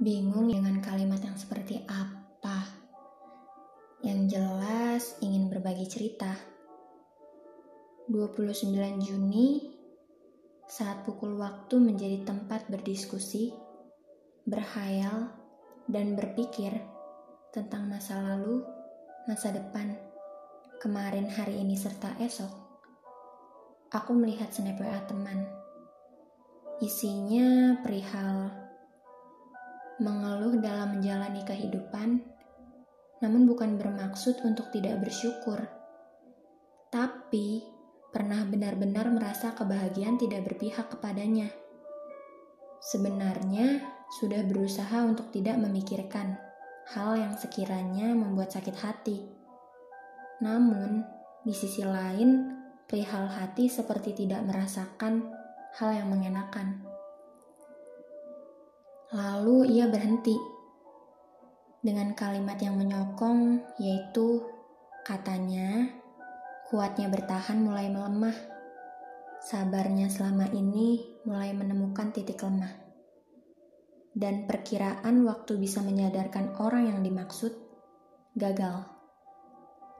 Bingung dengan kalimat yang seperti apa. Yang jelas ingin berbagi cerita. 29 Juni saat pukul waktu menjadi tempat berdiskusi, berhayal, dan berpikir tentang masa lalu, masa depan, kemarin, hari ini, serta esok. Aku melihat snap WA teman. Isinya perihal mengeluh dalam menjalani kehidupan, namun bukan bermaksud untuk tidak bersyukur, tapi pernah benar-benar merasa kebahagiaan tidak berpihak kepadanya. Sebenarnya sudah berusaha untuk tidak memikirkan hal yang sekiranya membuat sakit hati. Namun, di sisi lain, perihal hati seperti tidak merasakan hal yang mengenakan. Lalu ia berhenti. Dengan kalimat yang menyokong, yaitu katanya, kuatnya bertahan mulai melemah, sabarnya selama ini mulai menemukan titik lemah, dan perkiraan waktu bisa menyadarkan orang yang dimaksud gagal.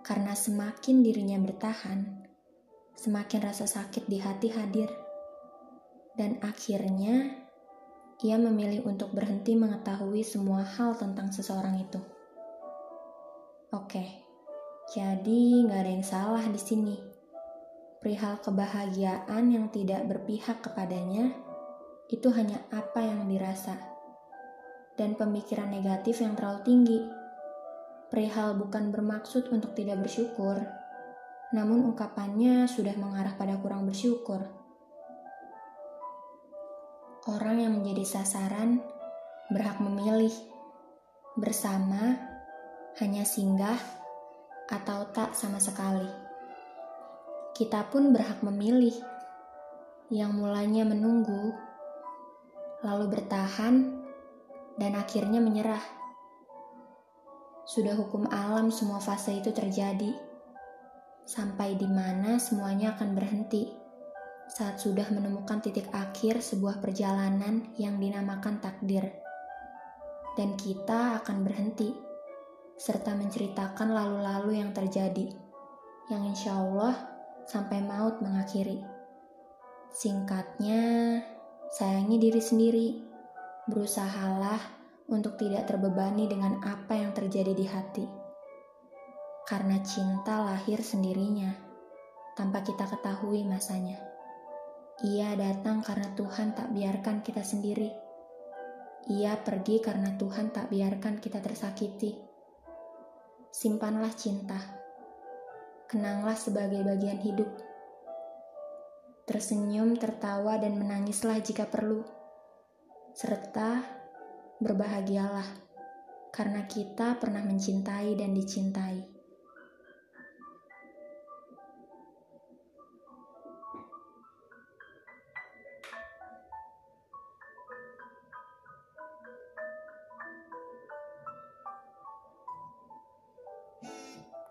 Karena semakin dirinya bertahan, semakin rasa sakit di hati hadir, dan akhirnya ia memilih untuk berhenti mengetahui semua hal tentang seseorang itu. Oke, jadi nggak ada yang salah di sini. Perihal kebahagiaan yang tidak berpihak kepadanya, itu hanya apa yang dirasa. Dan pemikiran negatif yang terlalu tinggi. Perihal bukan bermaksud untuk tidak bersyukur, namun ungkapannya sudah mengarah pada kurang bersyukur orang yang menjadi sasaran berhak memilih bersama, hanya singgah, atau tak sama sekali. Kita pun berhak memilih yang mulanya menunggu, lalu bertahan, dan akhirnya menyerah. Sudah hukum alam semua fase itu terjadi, sampai di mana semuanya akan berhenti saat sudah menemukan titik akhir sebuah perjalanan yang dinamakan takdir. Dan kita akan berhenti, serta menceritakan lalu-lalu yang terjadi, yang insya Allah sampai maut mengakhiri. Singkatnya, sayangi diri sendiri, berusahalah untuk tidak terbebani dengan apa yang terjadi di hati. Karena cinta lahir sendirinya, tanpa kita ketahui masanya. Ia datang karena Tuhan tak biarkan kita sendiri. Ia pergi karena Tuhan tak biarkan kita tersakiti. Simpanlah cinta. Kenanglah sebagai bagian hidup. Tersenyum, tertawa, dan menangislah jika perlu. Serta berbahagialah karena kita pernah mencintai dan dicintai.